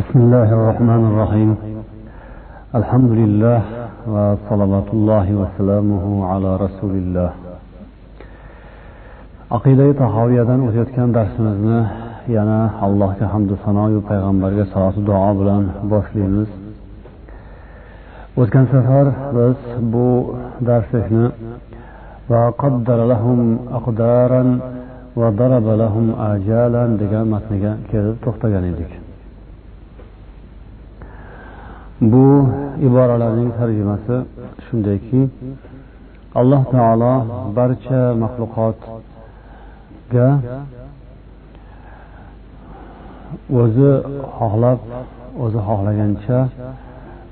بسم الله الرحمن الرحيم الحمد لله وصلوات الله وسلامه على رسول الله aqidai tahoviyadan o'tayotgan darsimizni yana allohga hamdu sanoyu payg'ambarga salotu duo bilan boshlaymiz o'tgan safar biz bu darslikni degan matniga kelib to'xtagan edik Bu iboralarning tarjimasi shundayki alloh taolo barcha maxluqotga o'zi xohlab o'zi xohlagancha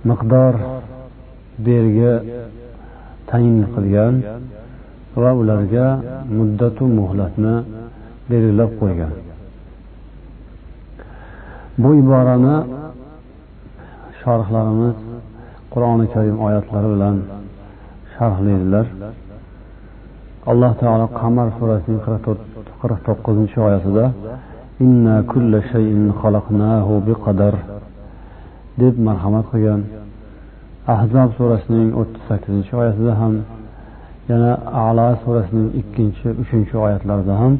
miqdor belgi tayin qilgan va ularga muddatu muhlatni belgilab qo'ygan. Bu iborani shorihlarimiz qur'oni karim oyatlari bilan sharhlaydilar. Alloh taolo qamar surasining qirq to'qqizinchi oyatida inna kulla shayin xalaqnahu biqadar deb marhamat qilgan. Ahzob surasining o'ttiz sakkizinchi oyatida ham yana ala surasining ikkinchi uchinchi oyatlarida ham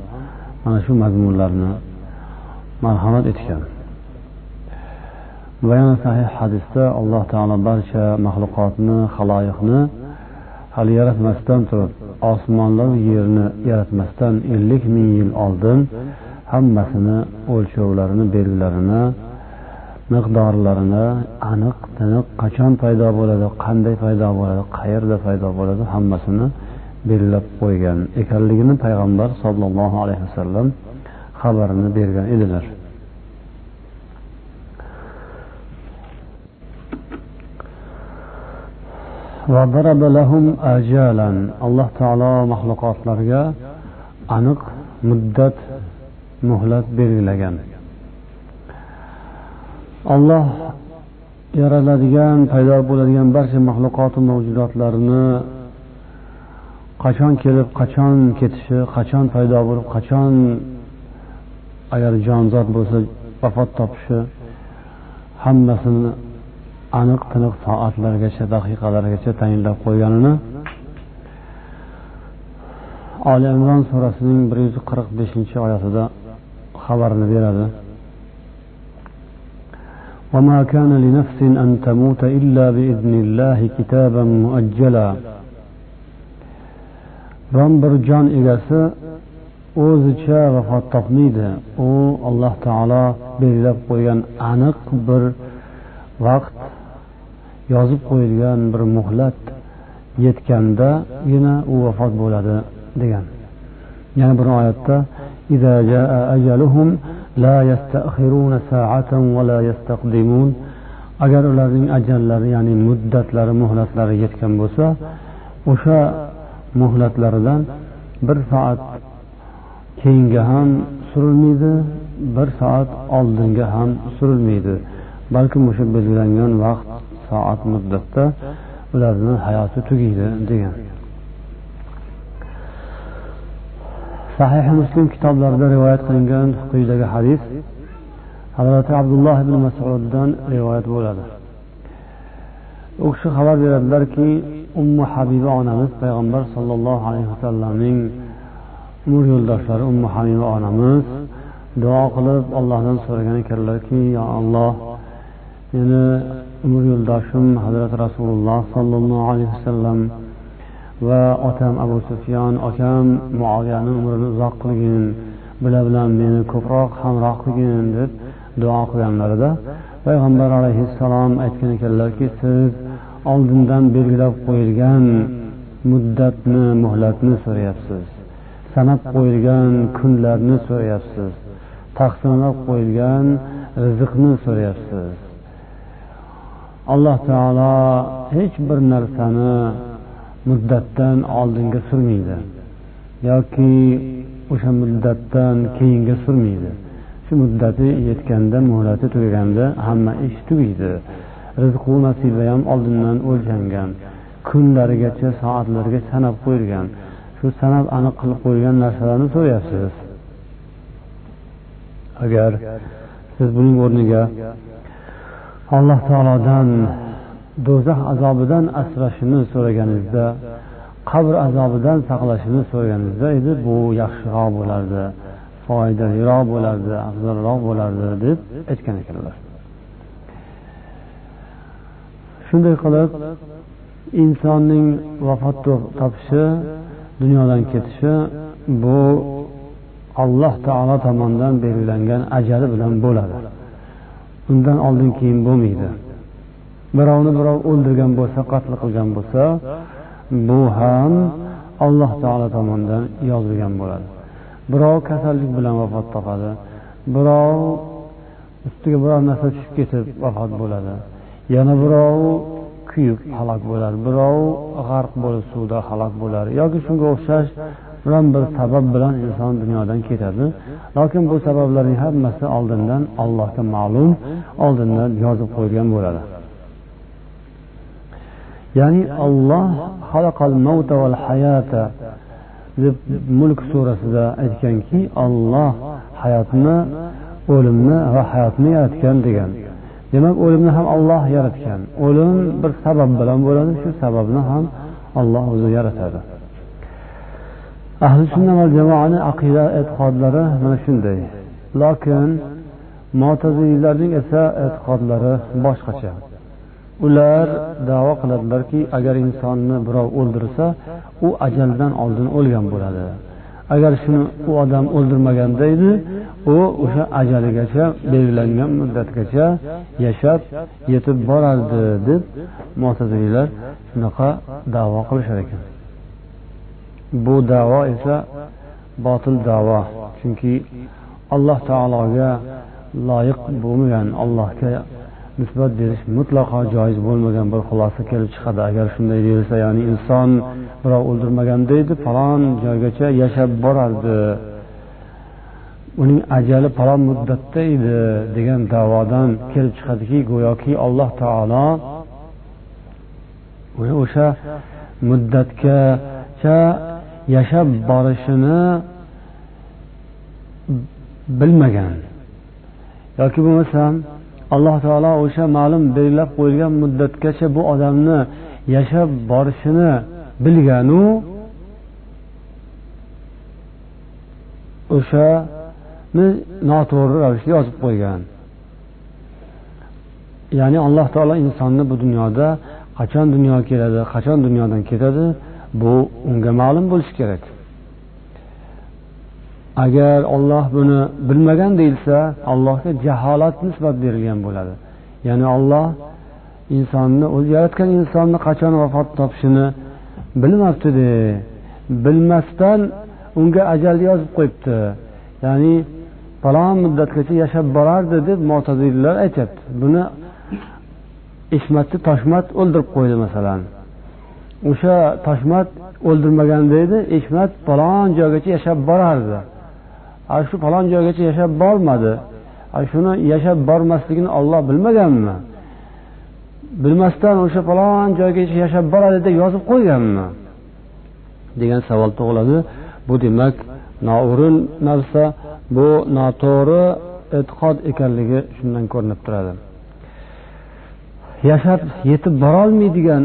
mana shu mazmunlarni marhamat etgan. Va yana sahih hadisda alloh taolo barcha maxluqotni haloyiqni hali yaratmasdan turib osmonlar yerni yaratmasdan ellik ming yil oldin hammasini o'lchovlarini belgilarini miqdorlarini aniq tiniq qachon paydo bo'ladi qanday paydo bo'ladi qayerda paydo bo'ladi hammasini belgilab qo'ygan ekanligini payg'ambar sollallohu alayhi vasallam xabarini bergan edilar. Alloh taolo maxluqotlarga aniq muddat muhlat belgilagan. Olloh yaratadigan paydo bo'ladigan barcha maxluqotu mavjudotlarni qachon kelib qachon ketishi qachon paydo bo'lib qachon agar jonzot bo'lsa vafot topishi hammasini aniq tiniq soatlargacha daqiqalargacha tayinlab qo'yganini oli imron surasining bir yuz qirq beshinchi oyatida xabarini beradi وما كان لنفس أن تموت إلا بإذن الله كتابا مؤجلا biron bir jon egasi o'zicha vafot topmaydi u alloh taolo belgilab qo'ygan aniq bir vaqt yozib qo'yilgan bir muhlat yetgandagina u vafot bo'ladi degan. Yana bir oyatda agar ularning ajallari ya'ni muddatlari muhlatlari yetgan bo'lsa o'sha muhlatlaridan bir soat keyinga ham surilmaydi bir soat oldinga ham surilmaydi. Balkim o'sha belgilangan vaqt soat muddatda ularni hayoti tugaydi degan. Sahih muslim kitoblarida rivoyat qilingan quyidagi hadis hazrati abdulloh ibn masuddan rivoyat bo'ladi. U kishi xabar beradilarki ummu habiba onamiz payg'ambar sollallohu alayhi vasallamning umr yo'ldoshlari ummu habiba onamiz duo qilib ollohdan so'ragan ekanlarki yo alloh meni umr yo'ldoshim hazrati rasululloh sollallohu alayhi vasallam va otam abu sufyon akam muoviyani umrini uzoq qilgin bular bilan meni ko'proq hamroh qilgin deb duo qilganlarida payg'ambar alayhissalom aytgan ekanlarki siz oldindan belgilab qo'yilgan muddatni muhlatni so'rayapsiz sanab qo'yilgan kunlarni so'rayapsiz taqsimlab qo'yilgan rizqni so'rayapsiz. Alloh taolo hech bir narsani muddatdan oldinga surmaydi yoki o'sha muddatdan keyinga surmaydi. Shu muddati yetganda muhlati tugaganda hamma ish tugaydi. Rizqu nasiba ham oldindan o'lchangan kunlarigacha soatlarga sanab qo'yilgan. Shu sanab aniq qilib qo'yilgan narsalarni so'rayapsiz. Agar siz buning o'rniga alloh taolodan do'zax azobidan asrashini so'raganingizda qabr azobidan saqlashini so'raganingizda edi bu yaxshiroq bo'lardi foydaliroq bo'lardi afzalroq bo'lardi deb aytgan ekanlar. Shunday qilib insonning vafot topishi dunyodan ketishi bu alloh taolo tomonidan belgilangan ajali bilan bo'ladi. Undan oldin keyin bo'lmaydi. Birovni birov o'ldirgan bo'lsa qatl qilgan bo'lsa bu ham alloh taolo tomonidan yozilgan bo'ladi. Birov kasallik bilan vafot topadi birov ustiga biror narsa tushib ketib vafot bo'ladi yana birov kuyib halok bo'ladi birov g'arq bo'lib suvda halok bo'ladi yoki shunga o'xshash biron bir sabab bilan inson dunyodan ketadi. Lokin bu sabablarning hammasi oldindan allohga ma'lum oldindan yozib qo'yilgan bo'ladi. Ya'ni olloh hayata deb mulk surasida aytganki olloh hayotni o'limni va hayotni yaratgan degan. Demak o'limni ham olloh yaratgan. O'lim bir sabab bilan bo'ladi shu sababni ham olloh o'zi yaratadi. Ahli sunna va jamoani aqida e'tiqodlari mana shunday. Lokin motaziylarning esa e'tiqodlari boshqacha. Ular davo qiladilarki agar insonni birov o'ldirsa u ajaldan oldin o'lgan bo'ladi. Agar shuni u odam o'ldirmaganda edi u o'sha ajaligacha belgilangan muddatgacha yashab yetib borardi deb mo'taziliylar shunaqa davo qilishar ekan. Bu davo esa botil davo. Chunki alloh taologa loyiq bo'lmagan allohga nisbat berish mutlaqo joiz bo'lmagan bir xulosa kelib chiqadi. Agar shunday deyilsa ya'ni inson birov o'ldirmaganda edi falon joygacha yashab borardi. Uning ajali falon muddatda edi degan davodan kelib chiqadiki go'yoki alloh taolo o'sha muddatgacha yashab borishini bilmagan. Yoki bo'lmasam alloh taolo o'sha ma'lum belgilab qo'yilgan muddatgacha bu odamni yashab borishini bilganu o'shani noto'g'ri ravishda yozib qo'ygan. Ya'ni alloh taolo insonni bu dunyoda qachon dunyoga keladi qachon dunyodan ketadi bu unga ma'lum bo'lishi kerak. Agar olloh buni bilmagan deyilsa allohga jaholat nisbat berilgan bo'ladi. Ya'ni olloh insonni o'zi yaratgan insonni qachon vafot topishini bilmabdide bilmasdan unga ajal yozib qo'yibdi. Ya'ni falon muddatgacha yashab borardi deb mo'tazillar aytyapti. Buni eshmatni toshmat o'ldirib qo'ydi masalan. O'sha toshmat o'ldirmaganda edi eshmat falon joygacha yashab borardi. Ana shu falon joygacha yashab bormadi. Ana shuni yashab bormasligini olloh bilmaganmi? Bilmasdan o'sha falon joygacha yashab boradi deb yozib qo'yganmi? Degan savol tug'iladi. Bu demak noo'rin narsa bu noto'g'ri e'tiqod ekanligi shundan ko'rinib turadi. Yashab yetib borolmaydigan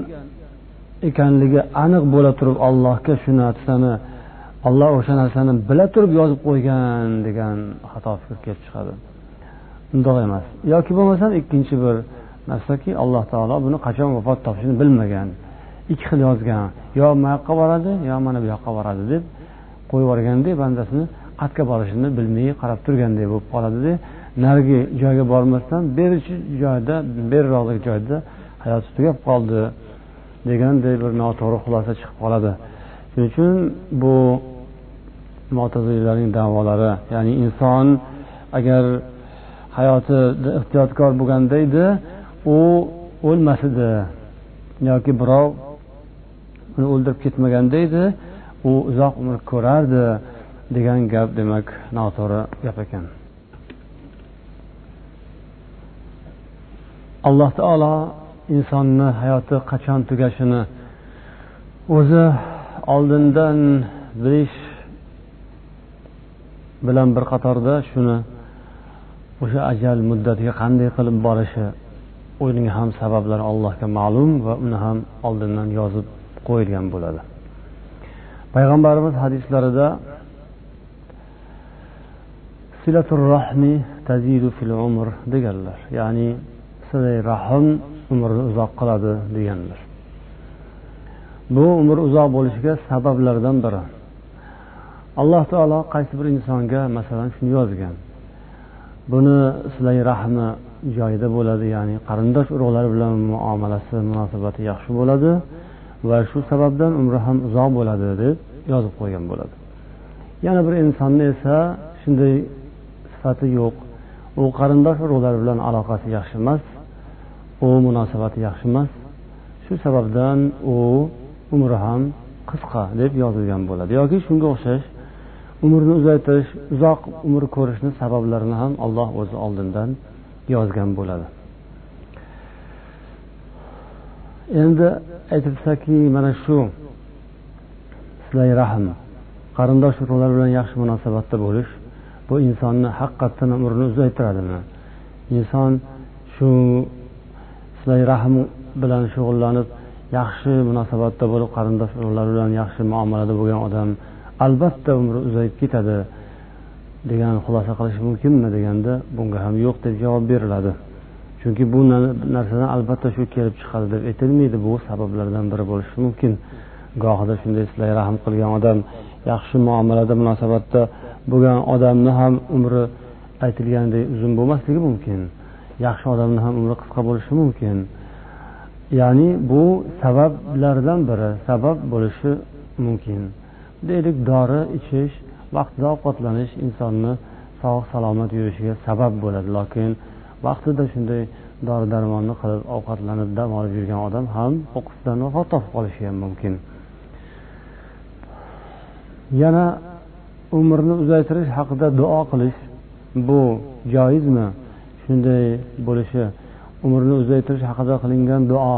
ekanligi aniq bo'la turib allohga shu narsani olloh o'sha narsani bila turib yozib qo'ygan degan xato fikr kelib chiqadi. Undoq emas. Yoki bo'lmasam ikkinchi bir narsaki alloh taolo buni qachon vafot topishini bilmagan ikki xil yozgan. Yo mana yoqqa boradi yo mana bu yoqqa boradi deb qo'yib yuborgandek bandasini qayerga borishini bilmay qarab turganday bo'lib qoladida narigi joyga bormasdan berichi joyda beriroqdagi joyda hayoti tugab qoldi. Deganday bir noto'g'ri xulosa chiqib qoladi. Shuning uchun bu motazilarning davolari ya'ni inson agar hayotida ehtiyotkor bo'lganda edi u o'lmas edi yoki birov uni o'ldirib ketmaganda edi u uzoq umr ko'rardi degan gap demak noto'g'ri gap ekan. Alloh taolo insonni hayoti qachon tugashini o'zi oldindan bilish bilan bir qatorda shuni o'sha ajal muddatiga qanday qilib borishi uning ham sabablari allohga ma'lum va uni ham oldindan yozib qo'yilgan bo'ladi. Payg'ambarimiz hadislarida silatur rahmi tazidu fil umr deganlar. Ya'ni silay rahm umrni uzoq qiladi deganlar bu umr uzoq bo'lishiga sabablardan biri. Alloh taolo qaysi bir insonga masalan shuni yozgan. Buni silay rahmi joyida bo'ladi ya'ni qarindosh urug'lar bilan muomalasi munosabati yaxshi bo'ladi va shu sababdan umri ham uzoq bo'ladi deb yozib qo'ygan bo'ladi. Yana bir insonni esa shunday sifati yo'q. U qarindosh urug'lar bilan aloqasi yaxshi emas u munosabati yaxshi emas. Shu sababdan u umri ham qisqa deb yozilgan bo'ladi. Yoki shunga o'xshash umrni uzaytirish uzoq umr ko'rishni sabablarini ham alloh o'zi oldindan yozgan bo'ladi. Endi aytilsaki mana shu silay rahm qarindosh urug'lar bilan yaxshi munosabatda bo'lish bu insonni haqiqatdan umrini uzaytiradimi inson shu sizlar rahm bilan shug'ullanib yaxshi munosabatda bo'lib qarindosh urug'lar bilan yaxshi muomalada bo'lgan odam albatta umri uzayib ketadi degan xulosa qilish mumkinmi deganda bunga ham yo'q deb javob beriladi. Chunki bu narsadan albatta shu kelib chiqadi deb aytilmaydi bu sabablardan biri bo'lishi mumkin. Gohida shunday sizlarga rahm qilgan odam yaxshi muomalada munosabatda bo'lgan odamni ham umri aytilganidek uzun bo'lmasligi mumkin. Yaxshi odamni ham umri qisqa bo'lishi mumkin. Ya'ni bu sabablardan biri sabab bo'lishi mumkin. Deylik dori ichish vaqtida ovqatlanish insonni sog' salomat yurishiga sabab bo'ladi. Lokin vaqtida shunday dori darmonni qilib ovqatlanib dam olib yurgan odam ham o'qisdan vafot topib qolishi ham mumkin. Yana umrni uzaytirish haqida duo qilish bu joizmi? shunday bo'lishi umrni uzaytirish haqida qilingan duo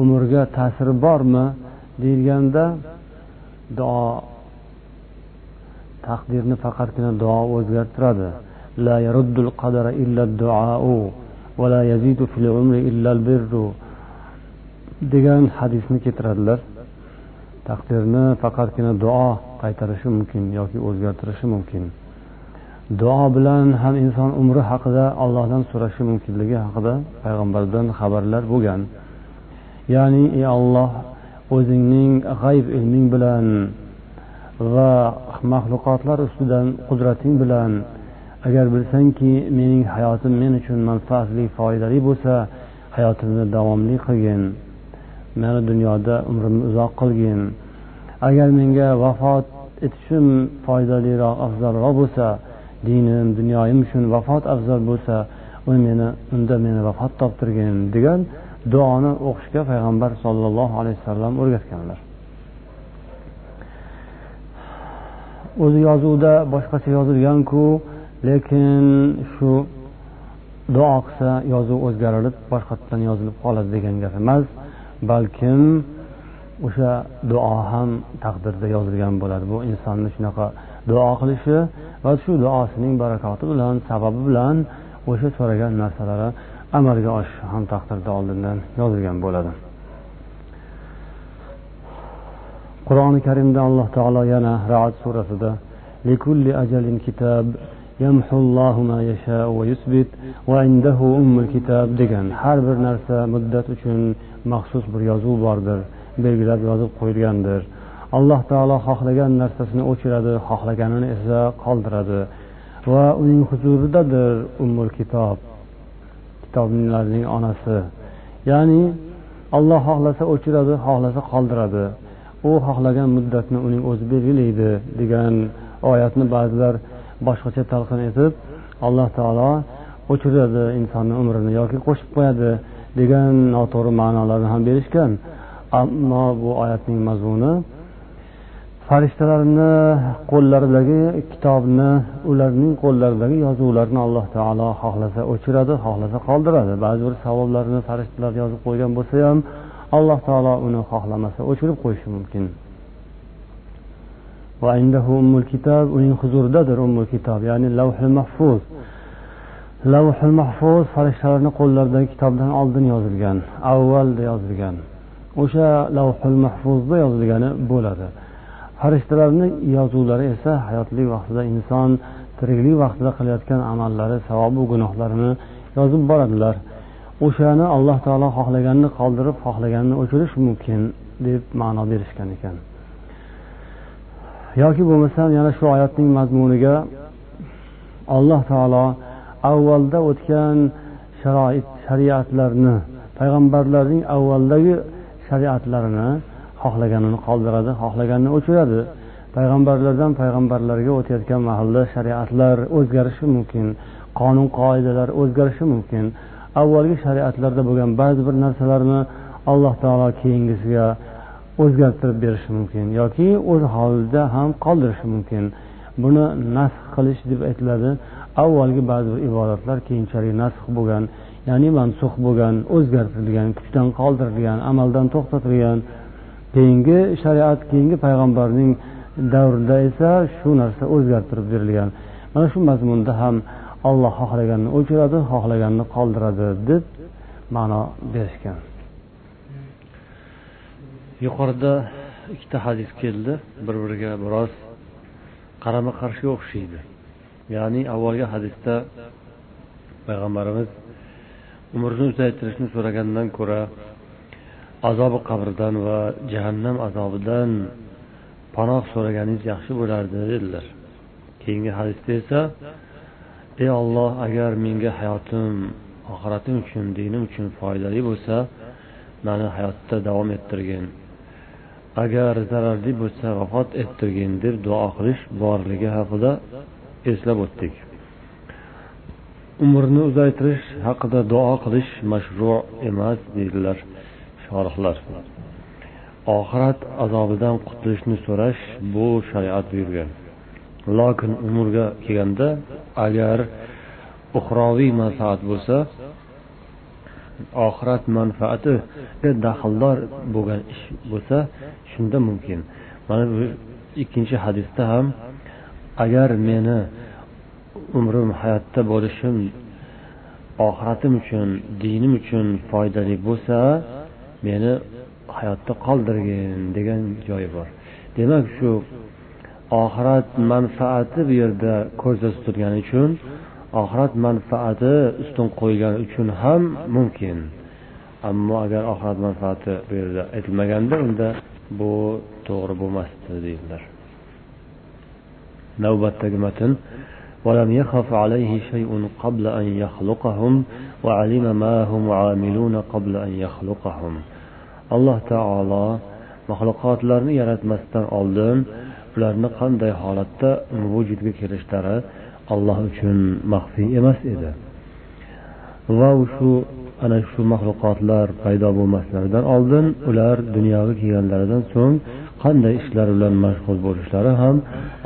umrga ta'siri bormi deyilganda duo taqdirni faqatgina duo o'zgartiradi لا يرد القدر إلا الدعاء ولا يزيد في العمر إلا البر degan hadisni keltiradilar taqdirni faqatgina duo qaytarishi mumkin yoki o'zgartirishi mumkin Duo bilan ham inson umri haqida allohdan so'rashi mumkinligi haqida payg'ambardan xabarlar bo'lgan. Ya'ni ey olloh o'zingning g'ayb ilming bilan va maxluqotlar ustidan qudrating bilan agar bilsangki mening hayotim men uchun manfaatli foydali bo'lsa hayotimni davomli qilgin. Meni dunyoda umrimni uzoq qilgin. Agar menga vafot etishim foydaliroq afzalroq bo'lsa dinim dunyoyim uchun vafot afzal bo'lsa uni meni unda meni vafot toptirgin degan duoni o'qishga payg'ambar sollallohu alayhi vasallam o'rgatganlar. O'zi yozuvda boshqacha yozilganku lekin shu duo qilsa yozuv o'zgarilib boshqatdan yozilib qoladi degan gap emas balkim o'sha duo ham taqdirda yozilgan bo'ladi. Bu insonni shunaqa duo qilishi va shu duosining barakoti bilan sababi bilan o'sha so'ragan narsalari amalga oshishi ham taqdirda oldindan yozilgan bo'ladi. Qur'oni karimda alloh taolo yana raat surasida degan har bir narsa muddat uchun maxsus bir yozuv bordir belgilab yozib qo'yilgandir. Alloh taolo xohlagan narsasini o'chiradi xohlaganini esa qoldiradi. Va uning huzuridadir umr kitob kitoblarning onasi. Ya'ni olloh xohlasa o'chiradi xohlasa qoldiradi. U xohlagan muddatni uning o'zi belgilaydi degan oyatni ba'zilar boshqacha talqin etib alloh taolo o'chiradi insonni umrini yoki qo'shib qo'yadi degan noto'g'ri ma'nolarni ham berishgan. Ammo bu oyatning mazmuni farishtalarni qo'llaridagi kitobni ularning qo'llaridagi yozuvlarni alloh taolo xohlasa o'chiradi xohlasa qoldiradi. Ba'zi bir savoblarni farishtalar yozib qo'ygan bo'lsa ham alloh taolo uni xohlamasa o'chirib qo'yishi mumkin. Uning huzuridadir umul kitob ya'ni lavhil mahfuz. Lavhul mahfuz farishtalarni qo'llaridagi kitobdan oldin yozilgan avvalda yozilgan. O'sha lavhul mahfuzda yozilgani bo'ladi. Farishtalarni yozuvlari esa hayotlik vaqtida inson tiriklik vaqtida qilayotgan amallari savobu gunohlarini yozib boradilar. O'shani alloh taolo xohlaganini qoldirib xohlaganini o'chirish mumkin deb ma'no berishgan ekan. Yoki bo'lmasam yana shu oyatning mazmuniga alloh taolo avvalda o'tgan sharoit shariatlarni payg'ambarlarning avvaldagi shariatlarini xohlaganini qoldiradi xohlaganini o'chiradi. Payg'ambarlardan payg'ambarlarga o'tayotgan mahalda shariatlar o'zgarishi mumkin qonun qoidalar o'zgarishi mumkin. Avvalgi shariatlarda bo'lgan ba'zi bir narsalarni alloh taolo keyingisiga o'zgartirib berishi mumkin yoki o'z holida ham qoldirishi mumkin. Buni nasx qilish deb aytiladi. Avvalgi ba'zi bir ibodatlar keyinchalik nasx bo'lgan ya'ni mansux bo'lgan o'zgartirilgan kuchdan qoldirilgan amaldan to'xtatilgan keyingi shariat keyingi payg'ambarning davrida esa shu narsa o'zgartirib berilgan. Mana shu mazmunda ham olloh xohlaganini o'chiradi xohlaganini qoldiradi deb ma'no berishgan. Yuqorida ikkita hadis keldi bir biriga biroz qarama qarshiga o'xshaydi. Ya'ni avvalgi hadisda payg'ambarimiz umrni uzaytirishni so'ragandan ko'ra azobi qabrdan va jahannam azobidan panoh so'raganingiz yaxshi bo'lardi dedilar. Keyingi hadisda esa ey olloh agar menga hayotim oxiratim uchun dinim uchun foydali bo'lsa mani hayotda davom ettirgin. Agar zararli bo'lsa vafot ettirgin deb duo qilish borligi haqida eslab o'tdik. Umrni uzaytirish haqida duo qilish mashru emas deydilar shorihlar oxirat azobidan qutulishni so'rash bu shariat buyurgan. Lokin umrga kelganda agar uxroviy manfaat bo'lsa oxirat manfaatiga daxldor bo'lgan ish bo'lsa shunda mumkin. Mana bu ikkinchi hadisda ham agar meni umrim hayotda bo'lishim oxiratim uchun dinim uchun foydali bo'lsa meni hayotda qoldirgin degan joyi bor. Demak shu oxirat manfaati bu yerda ko'zda tutilgani uchun oxirat manfaati ustun qo'yilgani uchun ham mumkin. Ammo agar oxirat manfaati bu yerda aytilmaganda unda bu to'g'ri bo'lmasdi deydilar. Navbatdagi matn. ولم يخف عليه شيء قبل أن يخلقهم وعلم ما هم عاملون قبل أن يخلقهم alloh taolo maxluqotlarni yaratmasdan oldin ularni qanday holatda vujudga kelishlari alloh uchun maxfiy emas edi va shu ana shu maxluqotlar paydo bo'lmaslaridan oldin ular dunyoga kelganlaridan so'ng qanday ishlar bilan mashg'ul bo'lishlari ham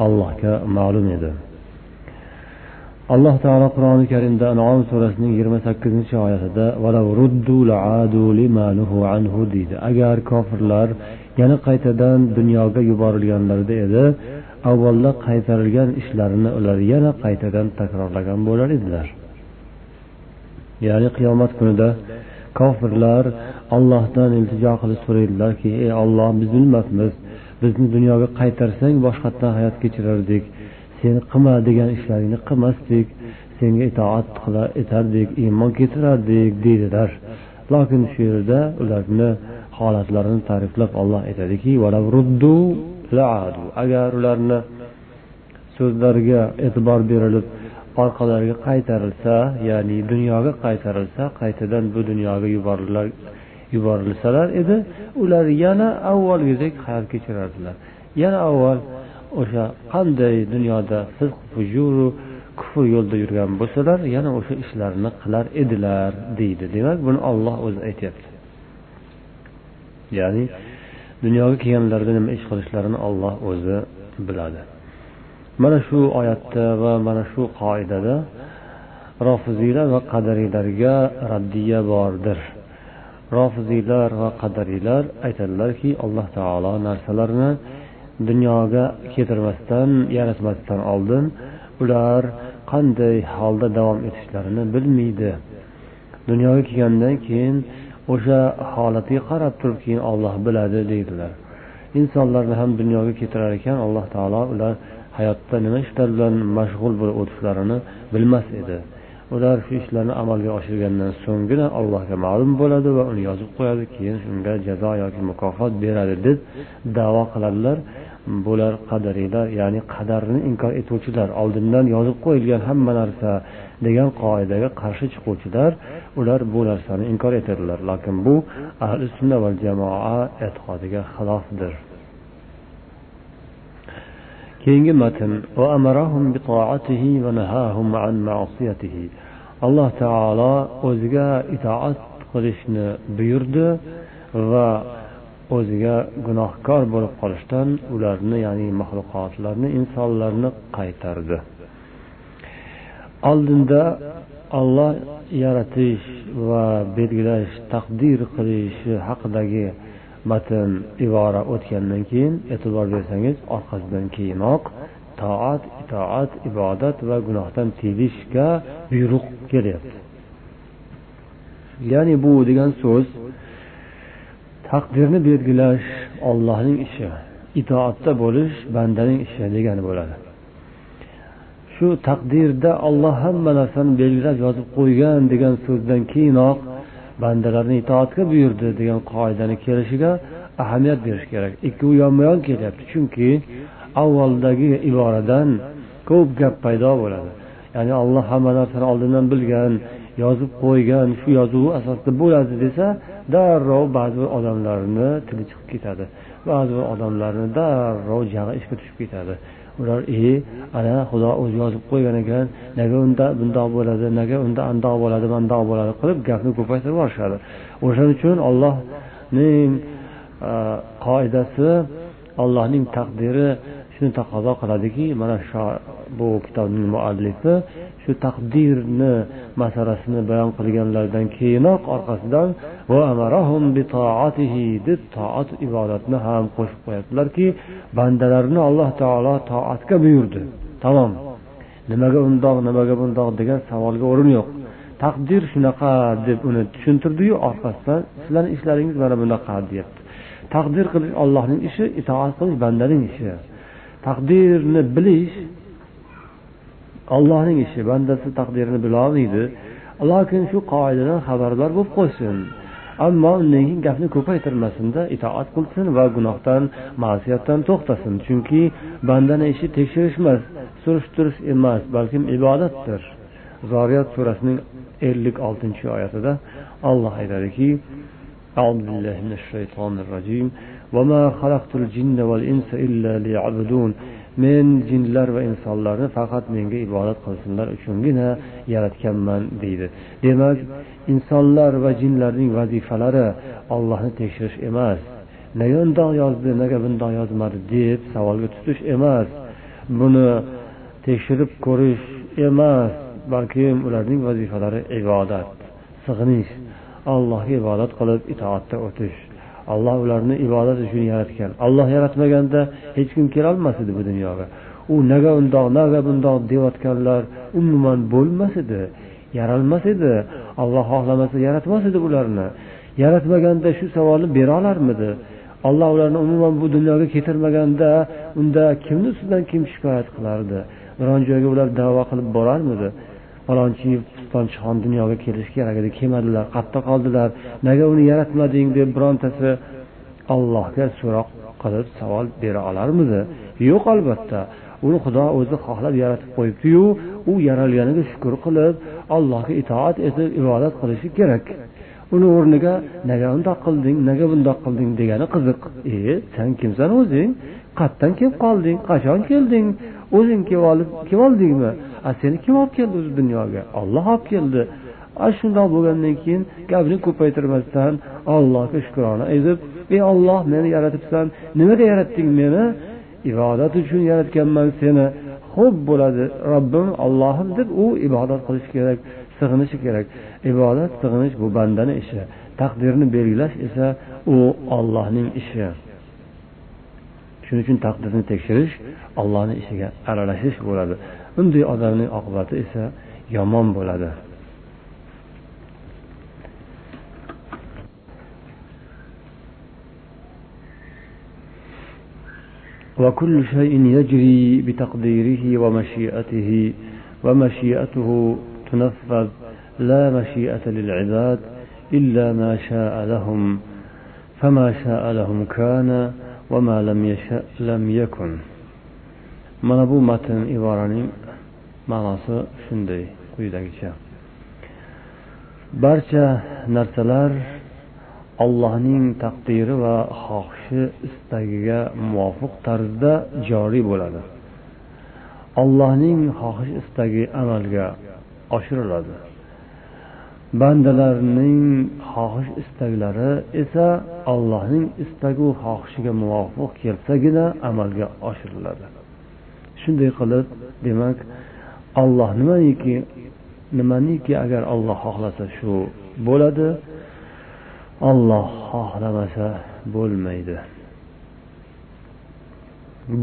allohga ma'lum edi Alloh taolo qur'oni karimda anom surasining yigirma sakkizinchi oyatida deydi. Agar kofirlar yana qaytadan dunyoga yuborilganlarida edi avvalda qaytarilgan ishlarini ular yana qaytadan takrorlagan bo'lar edilar. Ya'ni qiyomat kunida kofirlar ollohdan iltijo qilib so'raydilarki ey olloh biz bilmabmiz bizni dunyoga qaytarsang boshqatdan hayot kechirardik. Sen qilma degan ishlaringni qilmasdik senga itoat qilar etardik iymon keltirardik deydilar. Lokin shu yerda ularni holatlarini ta'riflab olloh aytadiki agar ularni so'zlariga e'tibor berilib orqalariga qaytarilsa ya'ni dunyoga qaytarilsa qaytadan bu dunyoga yuborilsalar edi ular yana avvalgidek hayot kechirardilar. Yana avval o'sha qanday dunyoda fisq fujuru kufr yo'lda yurgan bo'lsalar yana o'sha ishlarni qilar edilar deydi. Demak buni olloh o'zi aytyapti. Ya'ni dunyoga kelganlarida nima ish qilishlarini olloh o'zi biladi. Mana shu oyatda va mana shu qoidada rofiziylar va qadariylarga raddiya bordir. Rofiziylar va qadariylar aytadilarki alloh taolo narsalarni dunyoga keltirmasdan yaratmasdan oldin ular qanday holda davom etishlarini bilmaydi. Dunyoga kelgandan keyin o'sha holatiga qarab turib keyin olloh biladi deydilar. Insonlarni ham dunyoga keltirar ekan alloh taolo ular hayotda nima ishlar bilan mashg'ul bo'lib o'tishlarini bilmas edi. Ular shu ishlarni amalga oshirgandan so'nggina allohga ma'lum bo'ladi va uni yozib qo'yadi keyin unga jazo yoki mukofot beradi deb davo qiladilar. Bular qadariylar ya'ni qadarni inkor etuvchilar oldindan yozib qo'yilgan hamma narsa degan qoidaga qarshi chiquvchilar ular bu narsani inkor etadilar. Lekin bu ahli sunna va jamoa e'tiqodiga xilofdir. Keyingi matn. Alloh taolo o'ziga itoat qilishni buyurdi va o'ziga gunohkor bo'lib qolishdan ularni ya'ni maxluqotlarni insonlarni qaytardi. Oldinda olloh yaratish va belgilash taqdir qilishi haqidagi matn ibora o'tgandan keyin e'tibor bersangiz orqasidan keyinoq toat itoat ibodat va gunohdan tiyilishga buyruq kelyapti. Ya'ni bu degan so'z taqdirni belgilash ollohning ishi itoatda bo'lish bandaning ishi degani bo'ladi. Shu taqdirda olloh hamma narsani belgilab yozib qo'ygan degan so'zdan keyinoq bandalarni itoatga buyurdi degan qoidani kelishiga ahamiyat berish kerak. Ikkovi yonma yon kelyapti chunki avvaldagi iboradan ko'p gap paydo bo'ladi. Ya'ni alloh hamma narsani oldindan bilgan yozib qo'ygan shu yozuvi asosida bo'ladi desa darrov ba'zi bir odamlarni tili chiqib ketadi. Ba'zi bir odamlarni darrov jag'i ishga tushib ketadi. Ular e ana xudo o'zi yozib qo'ygan ekan nega unda bundoq bo'ladi nega unda andoq bo'ladi mandoq bo'ladi? qilib gapni ko'paytirib yuborishadi. O'shaning uchun ollohning e, qoidasi allohning taqdiri shuni taqozo qiladiki mana shu bu kitobning muallifi shu taqdirni masalasini bayon qilganlaridan keyinoq orqasidan deb toat ibodatni ham qo'shib qo'yadilarki bandalarni alloh taolo toatga buyurdi. Tamom. Nimaga undoq nimaga bundoq degan savolga o'rin yo'q. Taqdir shunaqa deb uni tushuntirdiyu orqasidan sizlarni ishlaringiz mana bunaqa deyapti. Taqdir qilish ollohning ishi itoat qilish bandaning ishi. taqdirni bilish ollohning ishi bandasi taqdirini bilolmaydi lokin shu qoidadan xabardor bo'lib qo'ysin ammo undan keyin gapni ko'paytirmasinda itoat qilsin va gunohdan ma'siyatdan to'xtasin chunki bandani ishi tekshirish emas surishtirish emas balkim ibodatdir zoriyat surasining ellik oltinchi oyatida olloh aytadiki أعوذ بالله من الشيطان الرجيم men jinlar va insonlarni faqat menga ibodat qilsinlar uchungina yaratganman deydi. Demak insonlar va jinlarning vazifalari ollohni tekshirish emas. Nega undoq yozdi nega bundoq yozmadi deb savolga tutish emas. Buni tekshirib ko'rish emas balkim ularning vazifalari ibodat sig'inish allohga ibodat qilib itoatda o'tish. Alloh ularni ibodat uchun yaratgan. Alloh yaratmaganda hech kim kelolmas edi bu dunyoga. U naga undoq naga bundoq deyotganlar umuman bo'lmas edi yaralmas edi. Alloh xohlamasa yaratmas edi ularni yaratmaganda shu savolni bera olarmidi olloh ularni umuman bu dunyoga keltirmaganda unda kimni ustidan kim shikoyat qilardi? Biron joyga ular davo qilib borarmidi? Falonchi pistonchixon dunyoga kelishi kerak edi. Kelmadilar qayerda qoldilar nega uni yaratmading deb birontasi allohga so'roq qilib savol bera olarmidi? Yo'q albatta. Uni xudo o'zi xohlab yaratib qo'yibdiyu. U yaralganiga shukur qilib allohga itoat etib ibodat qilishi kerak. Uni o'rniga nega undoq qilding? Nega bundoq qilding? degani qiziq. E san kimsan o'zing? Qayerdan kelib qolding? Qachon kelding? O'zing kelib oldingmi? A seni kim olib keldi o'zi dunyoga? Olloh olib keldi. A shundoq bo'lgandan keyin gapni ko'paytirmasdan allohga shukrona aytib ey olloh meni yaratibsan nimaga yaratding meni? Ibodat uchun yaratganman seni. Xo'p bo'ladi robbim ollohim deb u ibodat qilish kerak sig'inishi kerak. Ibodat sig'inish bu bandani ishi taqdirni belgilash esa u ollohning ishi. Shuning uchun taqdirni tekshirish ollohni ishiga aralashish bo'ladi. Bunday odamning oqibati esa yomon bo'ladi وكل شيء يجري بتقديره ومشيئته ومشيئته تنفذ لا مشيئة للعباد إلا ما شاء لهم فما شاء لهم كان وما لم يشاء لم يكن mana bu matn iboraning ma'nosi shunday quyidagicha. Barcha narsalar allohning taqdiri va xohishi istagiga muvofiq tarzda joriy bo'ladi. Allohning xohish istagi amalga oshiriladi. Bandalarning xohish istaklari esa allohning istagu xohishiga muvofiq kelsagina amalga oshiriladi. Shunday qilib demak olloh nimaniki nimaniki agar olloh xohlasa shu bo'ladi olloh xohlamasa bo'lmaydi.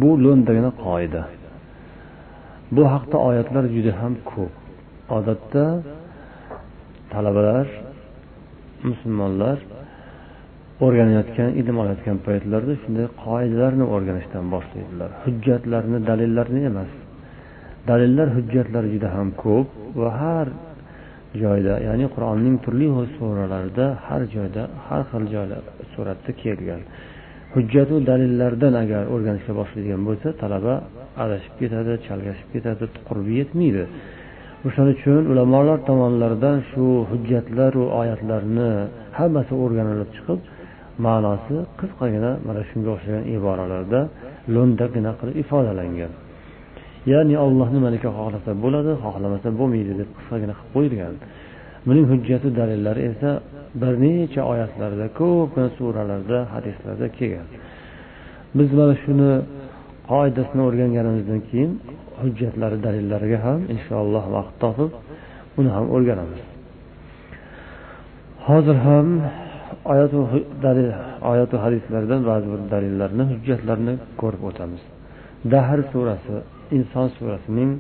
Bu lo'ndagina qoida. Bu haqda oyatlar juda ham ko'p. Odatda talabalar musulmonlar o'rganayotgan ilm olayotgan paytlarida shunday qoidalarni o'rganishdan boshlaydilar. Hujjatlarni dalillarni emas. Dalillar hujjatlari juda ham ko'p va har joyda ya'ni qur'onning turli suralarida har joyda har xil joylar suratda kelgan. Hujjatu dalillardan agar o'rganishga boshlaydigan bo'lsa talaba adashib ketadi chalgashib ketadi qurbi yetmaydi. O'shaning uchun ulamolar tomonidan shu hujjatlaru oyatlarni hammasi o'rganilib chiqib ma'nosi qisqagina mana shunga o'xshagan iboralarda lo'ndagina qilib ifodalangan. Ya'ni olloh nimaniki xohlasa bo'ladi xohlamasa bo'lmaydi deb qisqagina qilib qo'yilgan. Buning hujjati dalillari esa bir necha oyatlarda ko'pgina suralarda hadislarda kelgan. Biz mana shuni qoidasini o'rganganimizdan keyin hujjatlari dalillariga ham inshaalloh vaqt topib uni ham o'rganamiz. Hozir ham oyatu dalil oyatu hadislardan ba'zi bir dalillarni hujjatlarni ko'rib o'tamiz. Dahr surasi inson surasining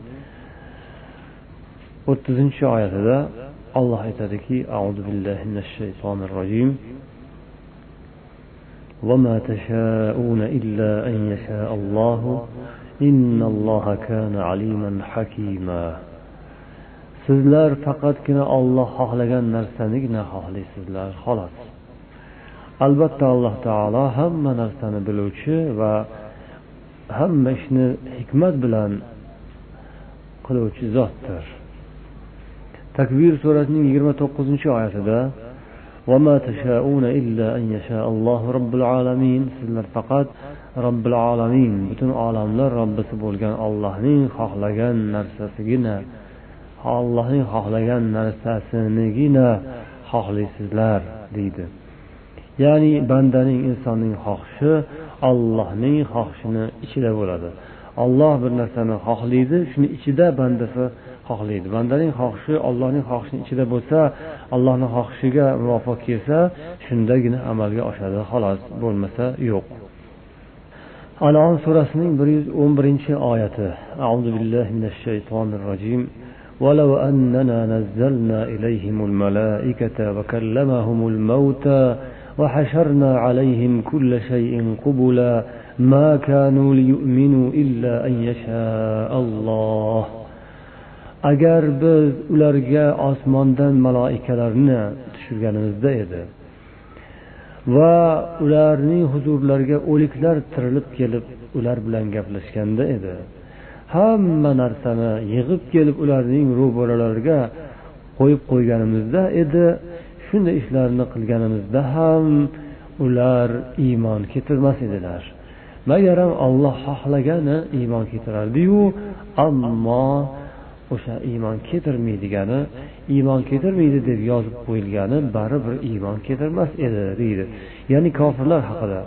o'ttizinchi oyatida olloh aytadiki auzu billahi minash shaytonir rojim وما تشاءون إلا أن يشاء الله إن الله كان عليما حكيما sizlar faqatgina olloh xohlagan narsanigina xohlaysizlar xolos albatta alloh taolo hamma narsani biluvchi va hamma ishni hikmat bilan qiluvchi zotdir. Takbir surasining yigirma to'qqizinchi oyatida sizlar faqat robbil alamin butun olamlar robbisi bo'lgan ollohning xohlagan narsasigina ollohning xohlagan narsasinigina xohlaysizlar deydi. Ya'ni bandaning insonning xohishi ollohning xohishini ichida bo'ladi olloh bir narsani xohlaydi shuni ichida bandasi xohlaydi bandaning xohishi ollohning xohishini ichida bo'lsa allohni xohishiga muvofiq kelsa shundagina amalga oshadi xolos bo'lmasa yo'q anom surasining bir yuz o'n birinchi oyati auzu billahi minash shaytonir rojim ولو أننا نزلنا إليهم الملائكة وكلمهم الموتى وحشرنا عليهم كل شيء قبلا ما كانوا ليؤمنوا إلا أن يشاء الله agar biz ularga osmondan maloikalarni tushirganimizda edi va ularning huzurlariga o'liklar tirilib kelib ular bilan gaplashganda edi hamma narsani yig'ib kelib ularning ro'baralariga qo'yib qo'yganimizda edi Shunday ishlarni qilganimizda ham ular iymon keltirmas edilar. Magaram olloh xohlagani iymon keltirardiyu ammo o'sha iymon keltirmaydigani iymon keltirmaydi deb yozib qo'yilgani baribir iymon keltirmas edi deydi. Ya'ni kofirlar haqida.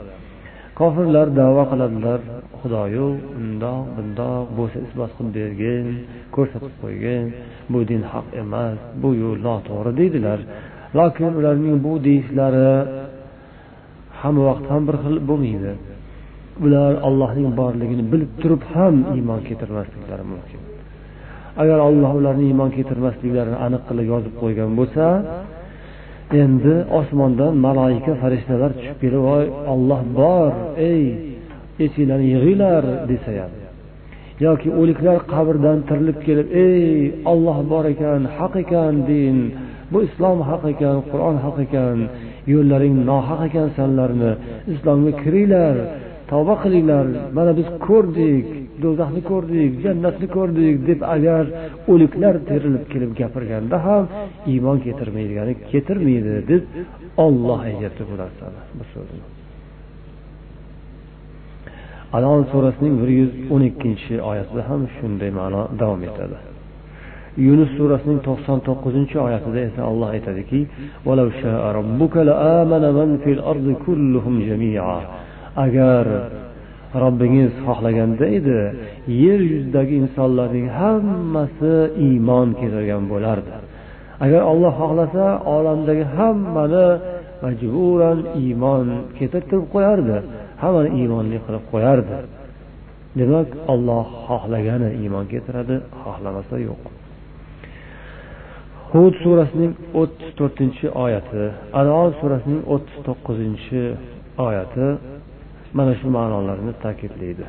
Kofirlar davo qiladilar xudoyu undoq bundoq bo'lsa isbot qilib bergin ko'rsatib qo'ygin bu din haq emas bu yo'l noto'g'ri deydilar. Lokin ularning bu deyishlari hamma vaqt ham bir xil bo'lmaydi. Ular allohning borligini bilib turib ham iymon keltirmasliklari mumkin. Agar olloh ularni iymon keltirmasliklarini aniq qilib yozib qo'ygan bo'lsa endi osmondan maloika farishtalar tushib kelib voy olloh bor ey esinglarni yig'inglar desa ham. Yoki o'liklar qabrdan tirilib kelib ey olloh bor ekan haq ekan din bu islom haq ekan qur'on haq ekan yo'llaring nohaq ekan sanlarni. Islomga kiringlar tavba qilinglar. Mana biz ko'rdik do'zaxni ko'rdik jannatni ko'rdik deb agar o'liklar terilib kelib gapirganda ham iymon keltirmaydigani keltirmaydi deb olloh aytyapti bu narsani bu so'zni. Anon surasining bir yuz o'n ikkinchi oyatida ham shunday ma'no davom etadi. Yunus surasining to'qson to'qqizinchi oyatida esa olloh aytadiki agar robbingiz xohlaganda edi yer yuzidagi insonlarning hammasi iymon keltirgan bo'lardi. Agar olloh xohlasa olamdagi hammani majburan iymon keltirtirib qo'yardi hammani iymonli qilib qo'yardi. Demak olloh xohlagani iymon keltiradi xohlamasa yo'q. Hud surasining o'ttiz to'rtinchi oyati anon surasining o'ttiz to'qqizinchi oyati mana shu ma'nolarni ta'kidlaydi.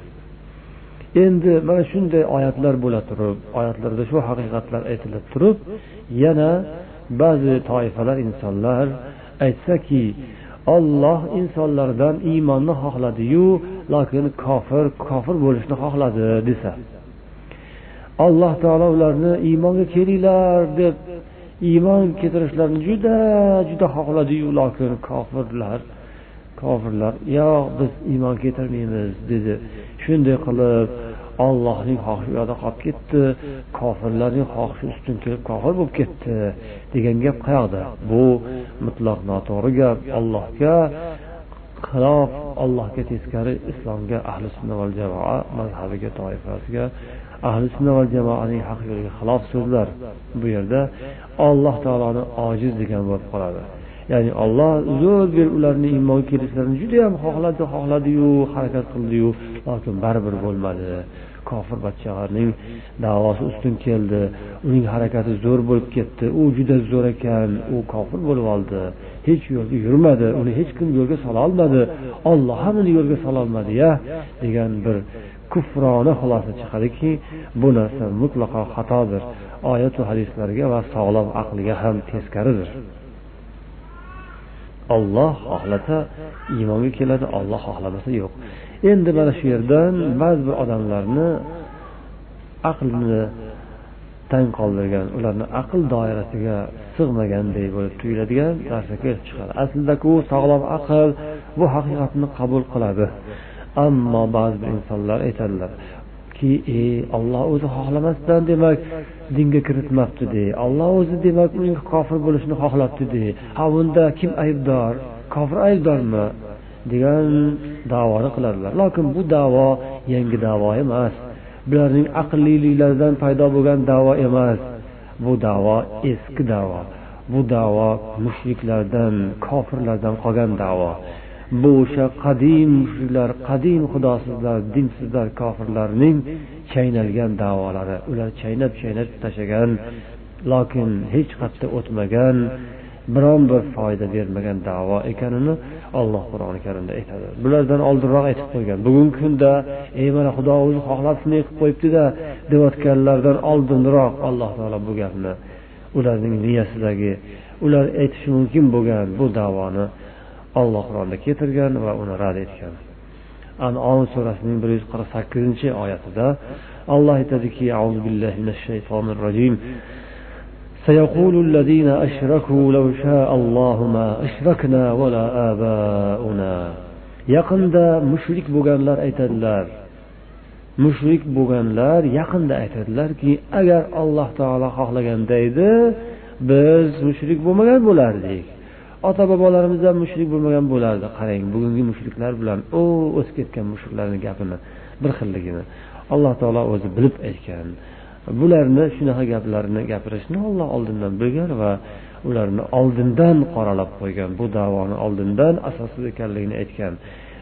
Endi mana shunday oyatlar bo'la turib oyatlarda shu haqiqatlar aytilib turib yana ba'zi toifalar insonlar aytsaki olloh insonlardan iymonni xohladiyu lokin kofir kofir bo'lishni xohladi desa alloh taolo ularni iymonga kelinglar deb iymon keltirishlarini juda juda xohladiyu lokin kofirlar kofirlar yo'q biz iymon keltirmaymiz dedi. Shunday qilib ollohning xohishi uyoqda qolib ketdi kofirlarning xohishi ustun kelib kofir bo'lib ketdi degan gap qayoqda? Bu mutlaq noto'g'ri gap. Allohga xilof allohga teskari islomga ahli sunna va jamoa mazhabiga toifasiga ahli sunna va jamoaning haq yo'liga xilof so'zlar. Bu yerda alloh taoloni ojiz degan bo'lib qoladi. Ya'ni olloh zo'r berib ularni iymonga kelishlarini judayam xohladi xohladiyu harakat qildiyu lokin baribir bo'lmadi. Kofir bachchag'arning davosi ustun keldi. Uning harakati zo'r bo'lib ketdi. U juda zo'r ekan. U kofir bo'lib oldi. Hech yo'lga yurmadi uni hech kim yo'lga sololmadi olloh ham uni yo'lga sololmadiya degan bir kufrona xulosa chiqadiki bu narsa mutlaqo xatodir. Oyatu hadislarga va sog'lom aqlga ham teskaridir. Olloh xohlasa iymonga keladi olloh xohlamasa yo'q. Endi mana shu yerdan ba'zi bir odamlarni aqlni tang qoldirgan ularni aql doirasiga sig'maganday bo'lib tuyuladigan narsa kelib chiqadi. Aslida sog'lom aql bu haqiqatni qabul qiladi. Ammo ba'zi bir insonlar aytadilar ki e olloh o'zi xohlamasdan demak dinga kiritmabdi de. Olloh o'zi demak uning kofir bo'lishini xohlabdi de. Ha bunda kim aybdor? Kofir aybdormi? degan davoni qiladilar. Lokin bu davo yangi davo emas. Bularning aqlliliklaridan paydo bo'lgan davo emas. Bu davo eski davo. Bu davo mushriklardan kofirlardan qolgan davo. Bu o'sha qadim mushriklar qadim xudosizlar dinsizlar kofirlarning chaynalgan davolari. Ular chaynab chaynab tashlagan lokin hech qayerda o'tmagan biron bir foyda bermagan davo ekanini alloh qur'oni karimda aytadi. Bulardan oldinroq aytib qo'ygan. Bugungi kunda ey mana xudo o'zi xohlab shunday qilib qo'yibdida deyotganlardan oldinroq alloh taolo bu gapni ularning miyasidagi ular aytishi mumkin bo'lgan bu davoni olloh qur'onda keltirgan va uni rad etgan. Anon surasining bir yuz qirq sakkizinchi oyatida alloh aytadiki سيقول الذين أشركوا لو شاء الله ما أشركنا ولا آباؤنا yaqinda mushrik bo'lganlar aytadilar mushrik bo'lganlar yaqinda aytadilarki agar alloh taolo xohlaganda edi biz mushrik bo'lmagan bo'lardik ota bobolarimiz ham mushrik bo'lmagan bo'lardi qarang bugungi mushriklar bilan u o'tib ketgan mushriklarni gapini bir xilligini alloh taolo o'zi bilib aytgan Bularni shunaqa gaplarni gapirishni olloh oldindan bilgan va ularni oldindan qoralab qo'ygan bu davoni oldindan asossiz ekanligini aytgan.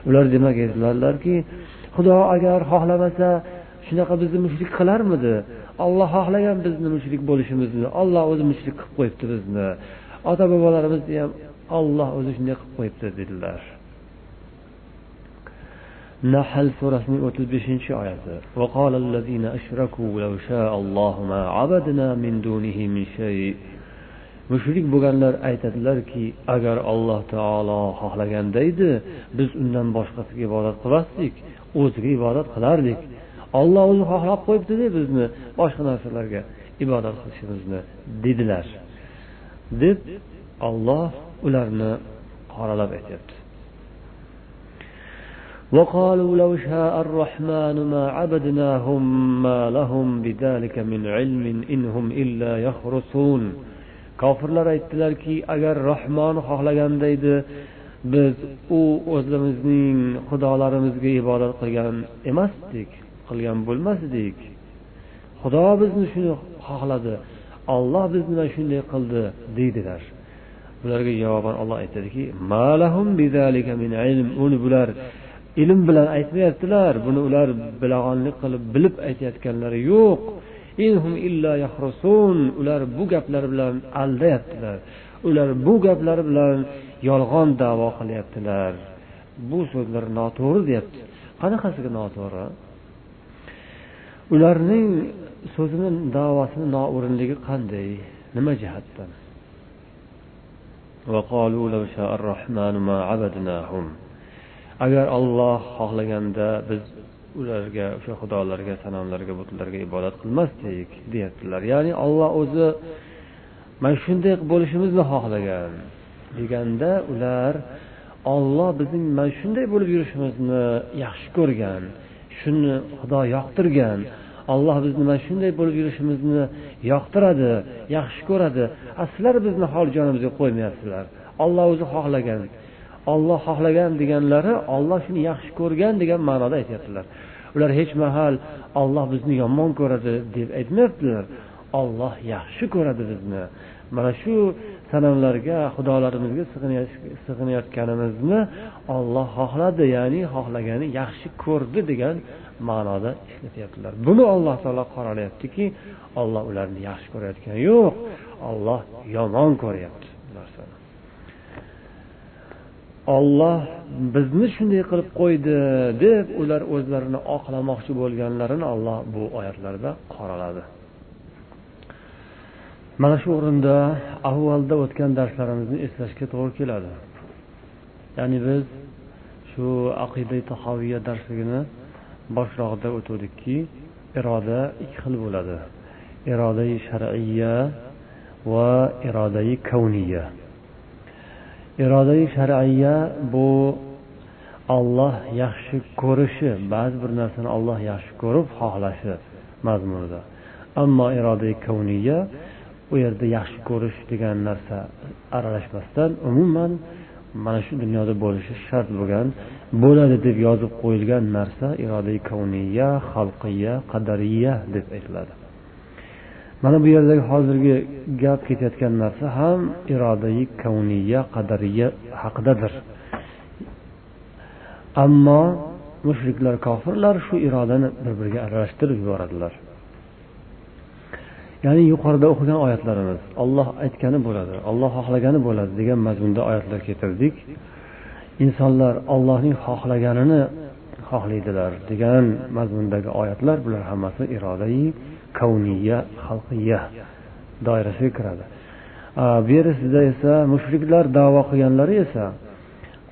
Ular demak aytdilarlarki xudo agar xohlamasa shunaqa bizni mushrik qilarmidi? Olloh xohlagan bizni mushrik bo'lishimizni olloh o'zi mushrik qilib qo'yibdi bizni. Ota bobolarimizni ham olloh o'zi shunday qilib qo'yibdi dedilar. nahl surasining o'ttiz beshinchi oyati وقال الذين أشركوا لو شاء الله ما عبدنا من دونه من شيء mushrik bo'lganlar aytadilarki agar alloh taolo xohlaganda edi biz undan boshqasiga ibodat qilmasdik o'ziga ibodat qilardik olloh o'zi xohlab qo'yibdida bizni boshqa narsalarga ibodat qilishimizni dedilar deb olloh ularni qoralab aytyapti وقالوا لو شاء الرحمن ما عبدناهم ما لهم بذلك من علم إن هم إلا يخرصون kofirlar aytdilarki agar rahmon xohlaganda edi biz u o'zimizning xudolarimizga ibodat qilgan emasdik qilgan bo'lmasdik xudo bizni shuni xohladi olloh bizni mana shunday qildi deydilar bularga javoban olloh aytadiki uni bular ilm bilan aytmayaptilar. Buni ular bilag'onlik qilib bilib aytayotganlari yo'q. Ular bu gaplar bilan aldayaptilar. Ular bu gaplar bilan yolg'on davo qilyaptilar. Bu so'zlar noto'g'ri deyapti. Qanaqasiga noto'g'ri? Ularning so'zini davosini noo'rinligi qanday? Nima jihatdan? Agar olloh xohlaganda biz ularga o'sha xudolarga sanamlarga butlarga ibodat qilmasdik deyaptilar. Ya'ni olloh o'zi mana shunday bo'lishimizni xohlagan deganda ular olloh bizning mana shunday bo'lib yurishimizni yaxshi ko'rgan shuni xudo yoqtirgan olloh bizni mana shunday bo'lib yurishimizni yoqtiradi yaxshi ko'radi. A sizlar bizni hol jonimizga qo'ymayapsizlar olloh o'zi xohlagan olloh xohlagan deganlari olloh shuni yaxshi ko'rgan degan ma'noda aytyaptilar. Ular hech mahal olloh bizni yomon ko'radi deb aytmayaptilar. Olloh yaxshi ko'radi bizni. Mana shu sanamlarga xudolarimizga sig'inayotganimizni olloh xohladi ya'ni xohlagani yaxshi ko'rdi degan ma'noda ishlatyaptilar. Buni alloh taolo qoralayaptiki olloh ularni yaxshi ko'rayotgani yo'q. Olloh yomon ko'ryapti bu narsani. Olloh bizni shunday qilib qo'ydi deb ular o'zlarini oqlamoqchi bo'lganlarini olloh bu oyatlarda qoraladi. Mana shu o'rinda avvalda o'tgan darslarimizni eslashga to'g'ri keladi. Ya'ni biz shu aqida tahoviya darsligini boshrog'ida o'tuvdikki iroda ikki xil bo'ladi. Irodai shar'iya va irodai kavniya irodai shar'iya bu olloh yaxshi ko'rishi ba'zi bir narsani olloh yaxshi ko'rib xohlashi mazmunida. Ammo irodai kavniya u yerda yaxshi ko'rish degan narsa aralashmasdan umuman mana shu dunyoda bo'lishi shart bo'lgan bo'ladi deb yozib qo'yilgan narsa irodai kavniya xalqiya qadariya deb aytiladi. Mana bu yerdagi hozirgi gap ketayotgan narsa ham irodai kavniya qadariya haqidadir. Ammo mushriklar kofirlar shu irodani bir biriga aralashtirib yuboradilar. Ya'ni yuqorida o'qigan oyatlarimiz olloh aytgani bo'ladi olloh xohlagani bo'ladi degan mazmunda oyatlar keltirdik. Insonlar ollohning xohlaganini xohlaydilar degan mazmundagi oyatlar bular hammasi irodai kavniya xalqiya doirasiga kiradi. Bu yerisida esa mushriklar davo qilganlari esa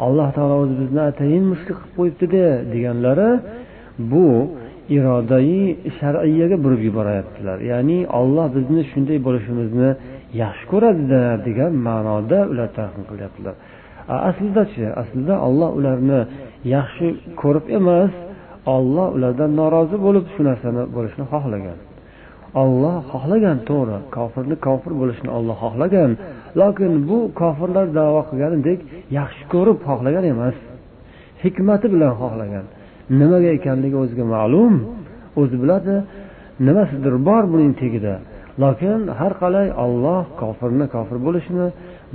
alloh taolo o'zi bizni atayin mushrik qilib qo'yibdida deganlari bu irodai shar'iyaga burib yuborayaptilar. Ya'ni olloh bizni shunday bo'lishimizni yaxshi ko'radida degan ma'noda ular talqin qilyaptilar. Aslidachi aslida olloh ularni yaxshi ko'rib emas olloh ulardan norozi bo'lib shu narsani bo'lishini xohlagan. Olloh xohlagan to'g'ri. Kofirni kofir bo'lishini olloh xohlagan. Lokin bu kofirlar davo qilganidek yaxshi ko'rib xohlagan emas. Hikmati bilan xohlagan. Nimaga ekanligi o'ziga ma'lum. O'zi biladi nimasidir bor buning tagida lokin har qalay olloh kofirni kofir bo'lishini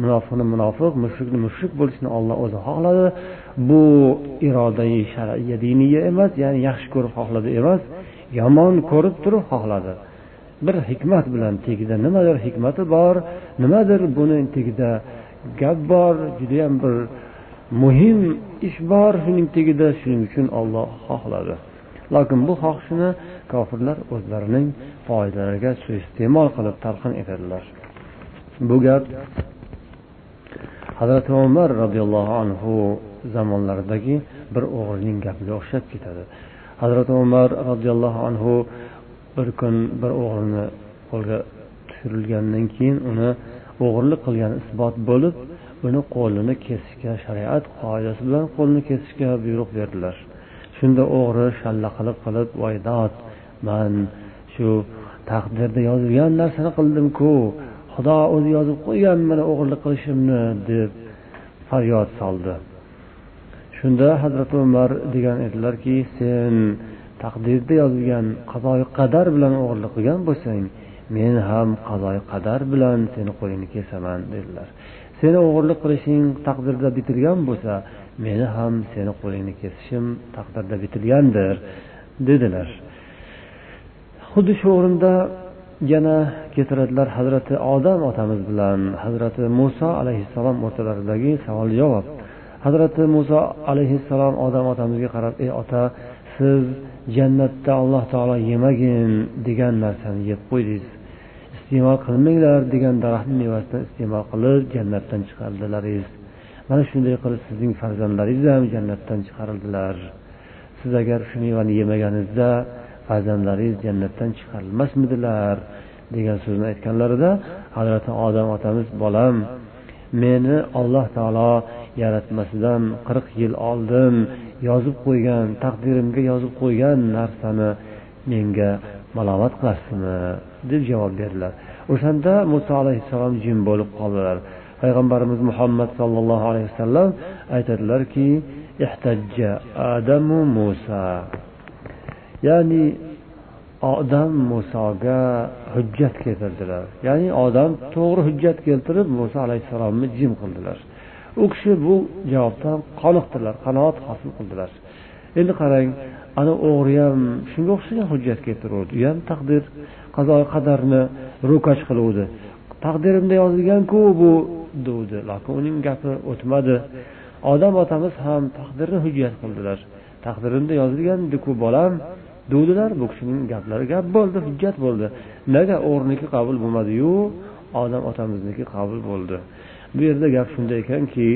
munofiqni munofiq mushrikni mushrik bo'lishini olloh o'zi xohladi. Bu irodai shar'iya diniya emas ya'ni yaxshi ko'rib xohladi emas yomon ko'rib turib xohladi. Bir hikmat bilan tagida nimadir hikmati bor nimadir buni tagida gap bor judayam bir muhim ish bor shuning tagida shuning uchun olloh xohladi. Lokin bu xohishini kofirlar o'zlarining foydalariga suiiste'mol qilib talqin etadilar. Bu gap hazrati umar roziyallohu anhu zamonlaridagi bir o'g'ilning gapiga o'xshab ketadi. Hazrati umar roziyallohu anhu bir kun bir o'g'rini qo'lga tushirilgandan keyin uni o'g'irlik qilgani isbot bo'lib uni qo'lini kesishga shariat qoidasi bilan qo'lini kesishga buyruq berdilar. Shunda o'g'ri shallaqiliq qilib voy dod man shu taqdirda yozilgan narsani qildimku xudo o'zi yozib qo'ygan mana o'g'irlik qilishimni deb faryod soldi. Shunda hazrati umar degan edilarki sen taqdirda yozilgan qazoyi qadar bilan o'g'irlik qilgan bo'lsang men ham qazoyi qadar bilan seni qo'lingni kesaman dedilar. Seni o'g'irlik qilishing taqdirda bitilgan bo'lsa meni ham seni qo'lingni kesishim taqdirda bitilgandir dedilar. Xuddi shu o'rinda yana keltiradilar hazrati odam otamiz bilan. Hazrati muso alayhissalom o'rtalaridagi savol javob. Hazrati muso alayhissalom odam otamizga qarab ey ota siz jannatda alloh taolo yemagin degan narsani yeb qo'ydingiz iste'mol qilmanglar degan daraxtni mevasidan iste'mol qilib jannatdan chiqardilaringiz. Mana shunday qilib sizning farzandlaringiz ham jannatdan chiqarildilar. Siz agar shu mevani yemaganingizda farzandlaringiz jannatdan chiqarilmasmidilar degan so'zni aytganlarida hazrati odam otamiz bolam meni alloh taolo yaratmasidan qirq yil oldin yozib qo'ygan taqdirimga yozib qo'ygan narsani menga malomat qilasizmi? deb javob berdilar. O'shanda muso alayhissalom jim bo'lib qoldilar. Payg'ambarimiz muhammad sollallohu alayhi vasallam aytadilarki ihtajja adamu musa. Ya'ni odam musoga hujjat keltirdilar. Ya'ni odam to'g'ri hujjat keltirib muso alayhissalomni jim qildilar. U kishi bu javobdan qoniqdilar qanoat hosil qildilar. Endi qarang ana o'g'ri ham shunga o'xshagan hujjat keltiruvdi u ham taqdir qazo qadarni ro'kach qiluvdi. Taqdirimda yozilganku bu degdi lokin uning gapi o'tmadi. Odam otamiz ham taqdirni hujjat qildilar. Taqdirimda yozilgandiku bolam degdilar bu kishining gaplari gap bo'ldi hujjat bo'ldi. Nega o'g'riniki qabul bo'lmadiyu odam otamizniki qabul bo'ldi. bu yerda gap shunda ekanki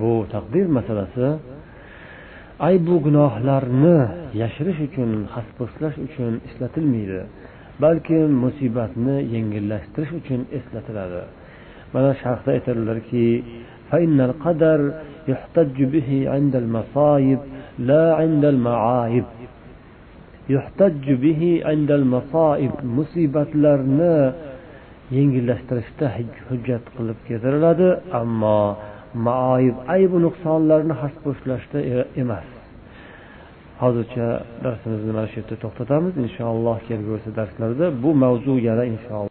bu taqdir masalasi ay bu gunohlarni yashirish uchun xaspo'shlash uchun ishlatilmaydi balki musibatni yengillashtirish uchun eslatiladi mana sharhda aytadilarki يحتج به عند المصائب لا عند المعايب يحتج به عند المصائب musibatlarni yengillashtirishda hujjat qilib keltiriladi ammo maoyib aybu nuqsonlarni haspo'shlashda e-, emas. Hozircha darsimizni mana shu yerda to'xtatamiz. Inshaalloh kelgusi darslarda bu mavzu yana inshaalloh